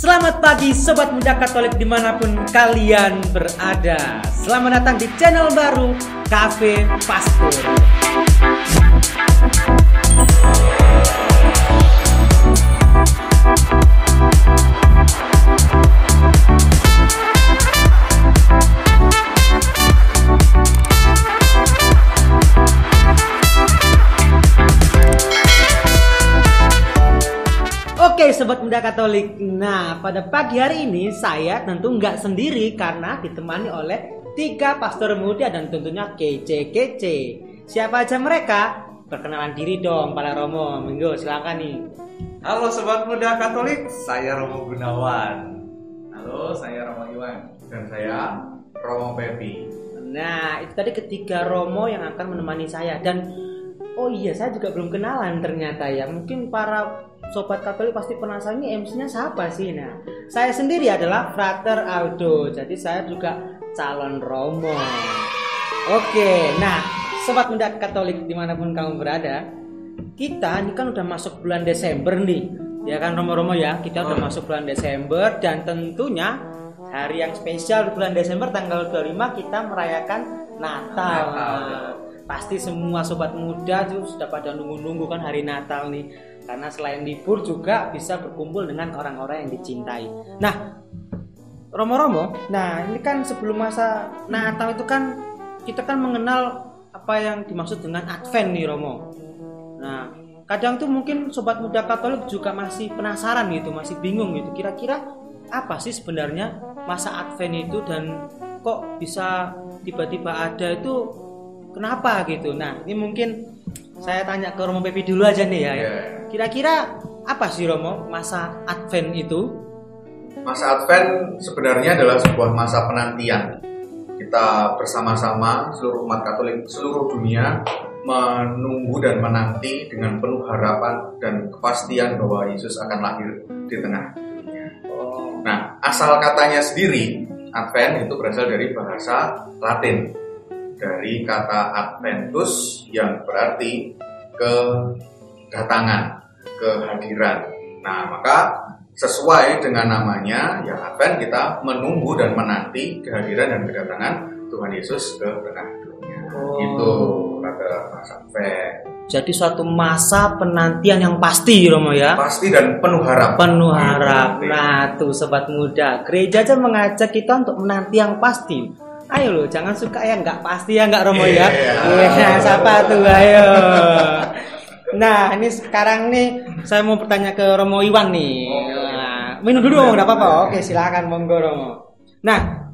Selamat pagi Sobat Muda Katolik di mana pun kalian berada. Selamat datang di channel baru Cafe Pastor Sobat Muda Katolik Nah pada pagi hari ini saya tentu nggak sendiri Karena ditemani oleh tiga pastor muda dan tentunya kece-kece Siapa aja mereka? Perkenalan diri dong Pak Romo Minggu silakan nih Halo Sobat Muda Katolik, saya Romo Gunawan. Halo, saya Romo Iwan. Dan saya Romo Pepi. Nah itu tadi ketiga Romo yang akan menemani saya Dan oh iya saya juga belum kenalan ternyata ya Mungkin para Sobat Katolik pasti penasaran ini MC-nya siapa sih? Nah, saya sendiri adalah Frater Aldo. Jadi saya juga calon Romo. Oke, nah Sobat Muda Katolik di mana pun kamu berada, kita ini kan udah masuk bulan Desember nih, ya kan Romo-Romo ya. Kita udah Oh. masuk bulan Desember dan tentunya hari yang spesial di bulan Desember tanggal 25 kita merayakan Natal. Natal, betul. pasti semua sobat muda tuh sudah pada nunggu-nunggu kan hari Natal nih. Karena selain libur juga bisa berkumpul dengan orang-orang yang dicintai. Nah, Romo-Romo, nah ini kan sebelum masa Natal itu kan kita kan mengenal apa yang dimaksud dengan Advent nih Romo. Nah, kadang tuh mungkin sobat muda Katolik juga masih penasaran gitu, masih bingung gitu. Kira-kira apa sih sebenarnya masa Advent itu dan kok bisa tiba-tiba ada itu kenapa gitu. Nah, ini mungkin saya tanya ke Romo Pepi dulu aja nih ya. Iya. Kira-kira apa sih Romo masa Advent itu? Masa Advent sebenarnya adalah sebuah masa penantian. Kita bersama-sama seluruh umat Katolik seluruh dunia menunggu dan menanti dengan penuh harapan dan kepastian bahwa Yesus akan lahir di tengah dunia. Oh, Nah, asal katanya sendiri, Advent itu berasal dari bahasa Latin. Dari kata Adventus yang berarti kedatangan, kehadiran. Nah, maka sesuai dengan namanya, ya Advent kita menunggu dan menanti kehadiran dan kedatangan Tuhan Yesus ke tengah dunia. Oh. Itu pada masa Advent. jadi suatu masa penantian yang pasti Romo ya. Pasti dan penuh harap. penuh harap. Gitu. Nah, tuh sobat muda, gereja aja mengajak kita untuk menanti yang pasti. Ayo loh, jangan suka yang nggak pasti ya nggak Romo ya. Iya. Iya, siapa tuh? Ayo. Nah, ini sekarang nih saya mau bertanya ke Romo Iwan nih. Nah, minum dulu Romo, nggak apa-apa. Oke, silakan monggo Romo. Nah,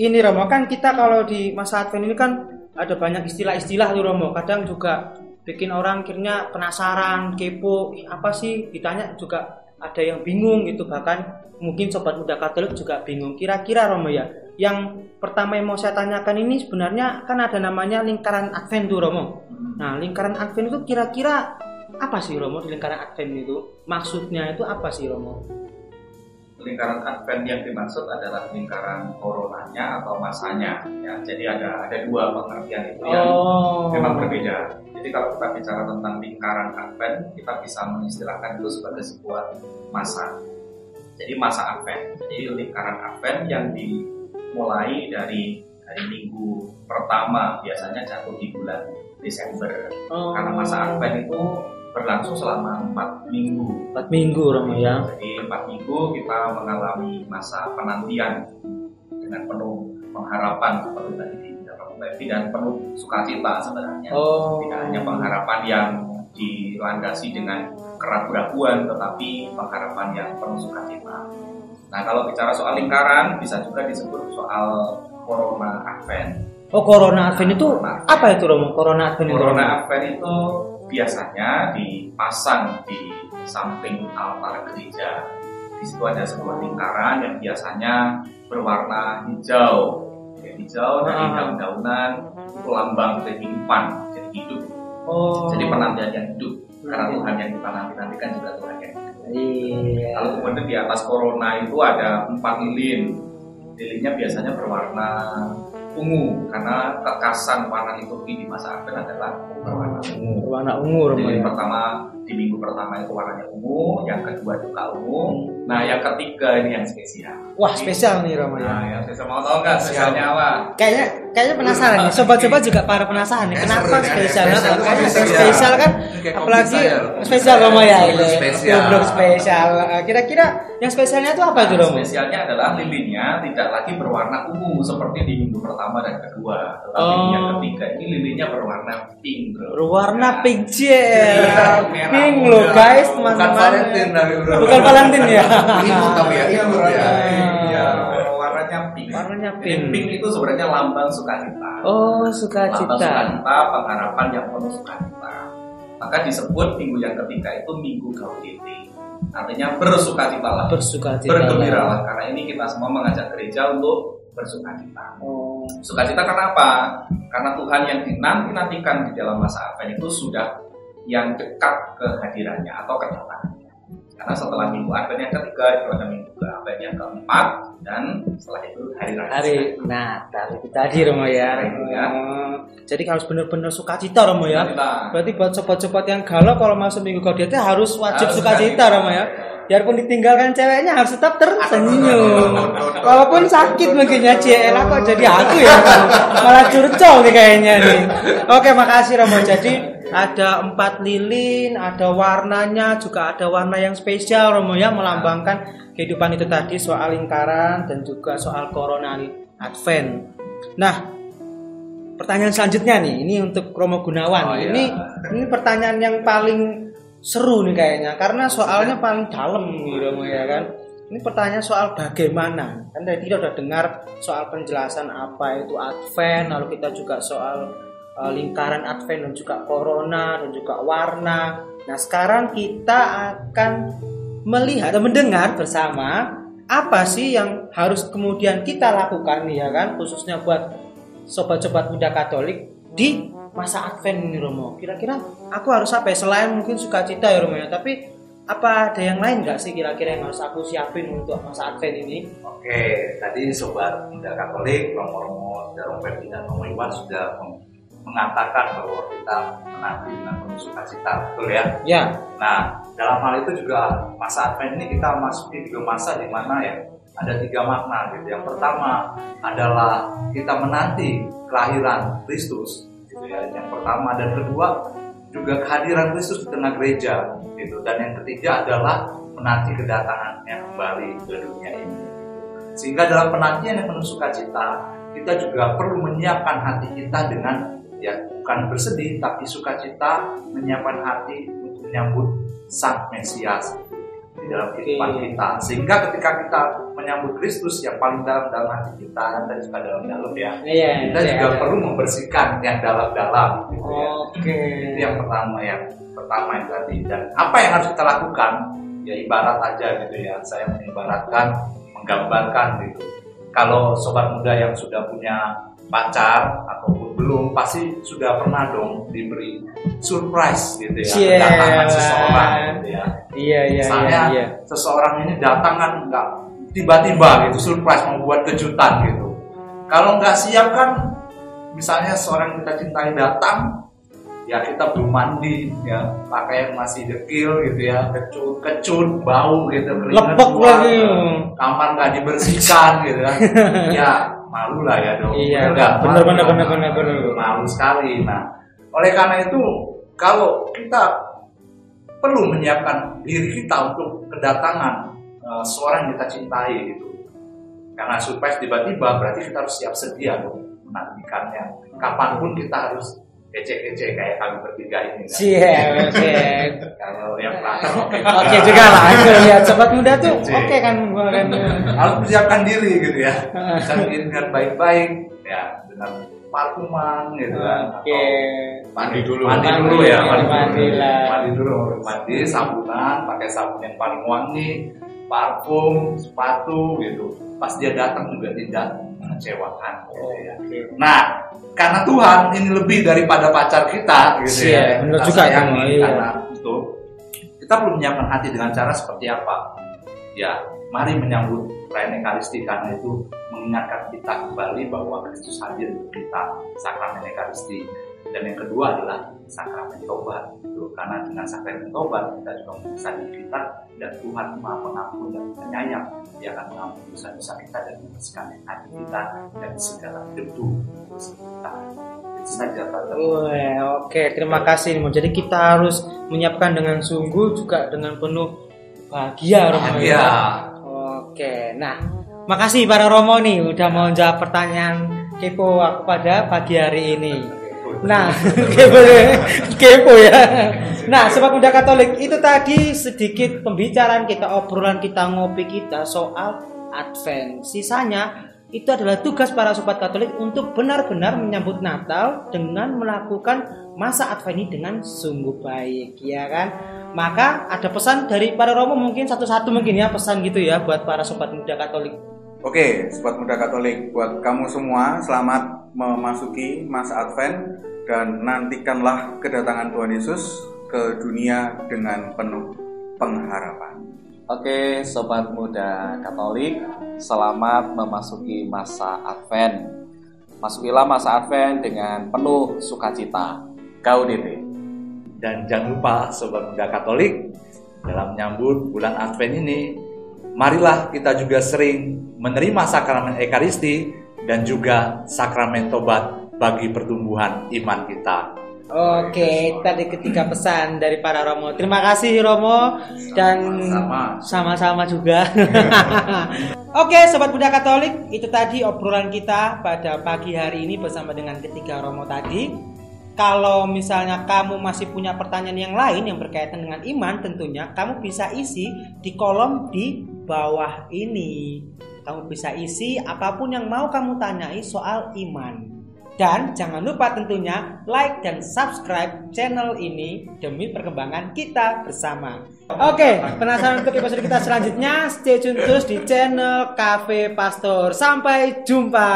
ini Romo kan kita kalau di masa Advent ini kan ada banyak istilah-istilah tuh Romo. Kadang juga bikin orang akhirnya penasaran, kepo, apa sih? Ditanya juga ada yang bingung gitu bahkan mungkin sobat muda Katolik juga bingung. Kira-kira Romo ya, yang pertama yang mau saya tanyakan ini sebenarnya kan ada namanya lingkaran Advent tuh Romo. Nah, lingkaran Advent itu kira-kira apa sih Romo di lingkaran Advent itu? Maksudnya itu apa sih Romo? lingkaran Advent yang dimaksud adalah lingkaran coronanya atau masanya ya jadi ada ada dua pengertian itu yang Oh. memang berbeda jadi kalau kita bicara tentang lingkaran Advent kita bisa mengistilahkan itu sebagai sebuah masa jadi masa Advent jadi lingkaran Advent yang dimulai dari dari minggu pertama biasanya jatuh di bulan Desember Oh. karena masa Advent itu berlangsung selama empat minggu empat minggu Romo ya. jadi empat minggu kita mengalami masa penantian dengan penuh pengharapan seperti tadi dibilang Levi dan penuh sukacita sebenarnya. Oh. Tidak hanya pengharapan yang dilandasi dengan keraguan tetapi pengharapan yang penuh sukacita. Nah kalau bicara soal lingkaran bisa juga disebut soal Corona Advent. Oh, Corona Advent itu Corona apa itu Romo? Corona Advent itu. Corona? Advent itu biasanya dipasang di samping altar gereja. Di situ ada sebuah lingkaran yang biasanya berwarna hijau. Ya, hijau dari Ah. daun-daunan lambang kehidupan, jadi hidup. Oh. Jadi penantian yang hidup. Karena. Tuhan yang kita nanti-nantikan juga Tuhan yang. Iya. Lalu kemudian di atas corona itu ada empat lilin. Lilinnya biasanya berwarna ungu karena kekasan warna liturgi di masa Advent adalah berwarna ungu. Warna ungu Lilin ya. pertama di minggu pertama itu warnanya ungu, yang kedua juga ungu, nah yang ketiga ini yang spesial. Wah spesial nih Romo ya. Nah, yang spesial mau tahu nggak spesialnya apa? Kayaknya kayaknya penasaran nih. Sobat-sobat juga para penasaran nih. Kenapa ya, spesial? Kayaknya spesial. spesial kan apalagi spesial Romo ya ini. spesial. Eh, Kira-kira yang spesialnya itu apa itu Romo? spesialnya adalah lilinnya tidak lagi berwarna ungu seperti di minggu pertama dan kedua, tetapi Oh. yang ketiga ini lilinnya berwarna pink. Berwarna Nah, pink jel. merah Muda. loh guys Bukan teman-teman. Valentine tapi bro. Bukan Valentine ya. Tapi ya, imut ya. Iya, warnanya pink. Warnanya pink. pink itu sebenarnya lambang sukacita. Oh Lambang sukacita. sukacita, pengharapan yang penuh sukacita. Maka disebut minggu yang ketiga itu minggu Gaudete. Artinya bersukacitalah, Bersukacita. bergembiralah. Karena ini kita semua mengajak gereja untuk bersukacita. Oh. Sukacita karena apa? Karena Tuhan yang dinanti-nantikan di dalam masa Advent itu sudah yang dekat kehadirannya atau kedatangannya. Karena setelah minggu Advent yang ketiga itu ada minggu Advent yang keempat dan setelah itu hari raya. Hari Natal itu tadi Romo ya. Itu ya. Oh. Jadi harus benar-benar sukacita Romo ya. Berarti buat sobat-sobat yang galau kalau masuk minggu gaudete harus wajib Harus sukacita sukacita. Romo ya. Biarpun ditinggalkan ceweknya harus tetap tersenyum. Walaupun sakit mungkin ya CL kok jadi aku ya. Malah curcol nih kayaknya nih. Oke, makasih Romo. Jadi ada empat lilin, ada warnanya, juga ada warna yang spesial Romo ya melambangkan kehidupan itu tadi soal lingkaran dan juga soal corona Advent. Nah, pertanyaan selanjutnya nih, ini untuk Romo Gunawan. Oh, iya. Ini ini pertanyaan yang paling seru nih kayaknya karena soalnya paling dalam nih Romo ya kan. Ini pertanyaan soal bagaimana. Kan tadi kita udah dengar soal penjelasan apa itu Advent, lalu kita juga soal uh, lingkaran Advent dan juga corona dan juga warna. Nah, sekarang kita akan melihat dan mendengar bersama apa sih yang harus kemudian kita lakukan ya kan khususnya buat sobat-sobat muda Katolik di masa Advent ini Romo. Kira-kira aku harus apa ya? Selain mungkin sukacita ya Romo ya, tapi apa ada yang lain nggak sih kira-kira yang harus aku siapin untuk masa Advent ini? Oke, tadi sobat muda Katolik, Romo-Romo dan Romo Ferdi dan Romo Iwan sudah mengatakan bahwa kita menanti dengan penuh sukacita, betul ya? Ya, Nah, dalam hal itu juga masa Advent ini kita masuki juga masa di mana ya ada tiga makna gitu. Yang pertama adalah kita menanti kelahiran Kristus, gitu ya. Yang pertama dan kedua juga kehadiran Kristus di tengah gereja, gitu. Dan yang ketiga adalah menanti kedatangannya kembali ke dunia ini. Sehingga dalam penantian yang penuh sukacita, kita juga perlu menyiapkan hati kita dengan ya bukan bersedih tapi sukacita menyiapkan hati untuk menyambut sang Mesias di dalam kehidupan kita sehingga ketika kita menyambut Kristus yang paling dalam dalam hati kita kan tadi suka dalam-dalam ya iya. kita iya, juga iya. perlu membersihkan yang dalam-dalam gitu ya Oke. itu yang pertama yang pertama yang tadi dan apa yang harus kita lakukan ya ibarat aja gitu ya saya mengibaratkan menggambarkan gitu kalau sobat muda yang sudah punya pacar ataupun belum pasti sudah pernah dong diberi surprise gitu ya Cie. kedatangan seseorang gitu ya Iya, iya, misalnya iya, seseorang ini datang kan nggak tiba-tiba gitu surprise mau buat kejutan gitu kalau nggak siap kan misalnya seorang kita cintai datang ya kita belum mandi ya pakaian masih dekil gitu ya kecut kecut bau gitu keringat Lepek lagi. kamar nggak dibersihkan gitu kan ya malu lah ya dong Iya, nggak? bener, Malu bener, lah. bener, bener, bener. malu sekali nah oleh karena itu kalau kita perlu menyiapkan diri kita untuk kedatangan eh, seorang yang kita cintai gitu. Karena surprise tiba-tiba berarti kita harus siap sedia dong menantikannya. Kapan pun kita harus kece-kece kayak kami bertiga ini. kan. Siap, siap. Kalau yang terakhir oke. Oke juga lah, aku lihat sobat muda tuh Oke. oke kan menggunakan harus persiapkan diri gitu ya. Bisa dengan baik-baik ya dengan parfuman gitu kan. Oke. Mandi dulu. mandi Mandi, dulu ya mandi, mandi, mandi dulu lah. mandi dulu mandi sabunan pakai sabun yang paling wangi parfum sepatu gitu pas dia datang juga tidak mengecewakan gitu ya Oke. nah karena Tuhan ini lebih daripada pacar kita gitu Iya, ya Kita juga, sayangi. Iya. karena itu kita perlu menyiapkan hati dengan cara seperti apa ya mari menyambut perayaan Ekaristi karena itu mengingatkan kita kembali bahwa Kristus hadir untuk kita sakramen Ekaristi Dan yang kedua adalah sakramen tobat. Gitu. Karena dengan sakramen tobat kita juga bisa kita dan Tuhan Maha Pengampun dan Penyayang. Dia akan mengampuni dosa-dosa kita dan membersihkan hati kita dari segala debu kita. Itu saja oke, terima kasih Nimo. Jadi kita harus menyiapkan dengan sungguh juga dengan penuh bahagia Romo. Bahagia. Oke, nah, makasih para Romo nih udah mau jawab pertanyaan kepo aku pada pagi hari ini. Nah, kepo ya, kepo ya. Nah, sobat muda Katolik itu tadi sedikit pembicaraan kita, obrolan kita, ngopi kita soal Advent. Sisanya itu adalah tugas para sobat Katolik untuk benar-benar menyambut Natal dengan melakukan masa Advent ini dengan sungguh baik, ya kan? Maka ada pesan dari para Romo mungkin satu-satu mungkin ya pesan gitu ya buat para sobat muda Katolik. Oke, sobat muda Katolik, buat kamu semua selamat memasuki masa Advent dan nantikanlah kedatangan Tuhan Yesus ke dunia dengan penuh pengharapan. Oke, sobat muda Katolik, selamat memasuki masa Advent. Masukilah masa Advent dengan penuh sukacita. Gaudete. Dan jangan lupa Sobat Muda Katolik, dalam menyambut bulan Advent ini, marilah kita juga sering menerima sakramen Ekaristi dan juga sakramen tobat bagi pertumbuhan iman kita. Oke, tadi ketiga pesan dari para Romo. Terima kasih Romo dan Sama-sama. juga. Oke, sobat muda Katolik, itu tadi obrolan kita pada pagi hari ini bersama dengan ketiga Romo tadi. Kalau misalnya kamu masih punya pertanyaan yang lain yang berkaitan dengan iman, tentunya kamu bisa isi di kolom di bawah ini. Kamu bisa isi apa pun yang mau kamu tanyai soal iman. Dan jangan lupa tentunya like dan subscribe channel ini demi perkembangan kita bersama. Oke, penasaran untuk episode kita selanjutnya? Stay tune terus di channel Cafe Pastor. Sampai jumpa.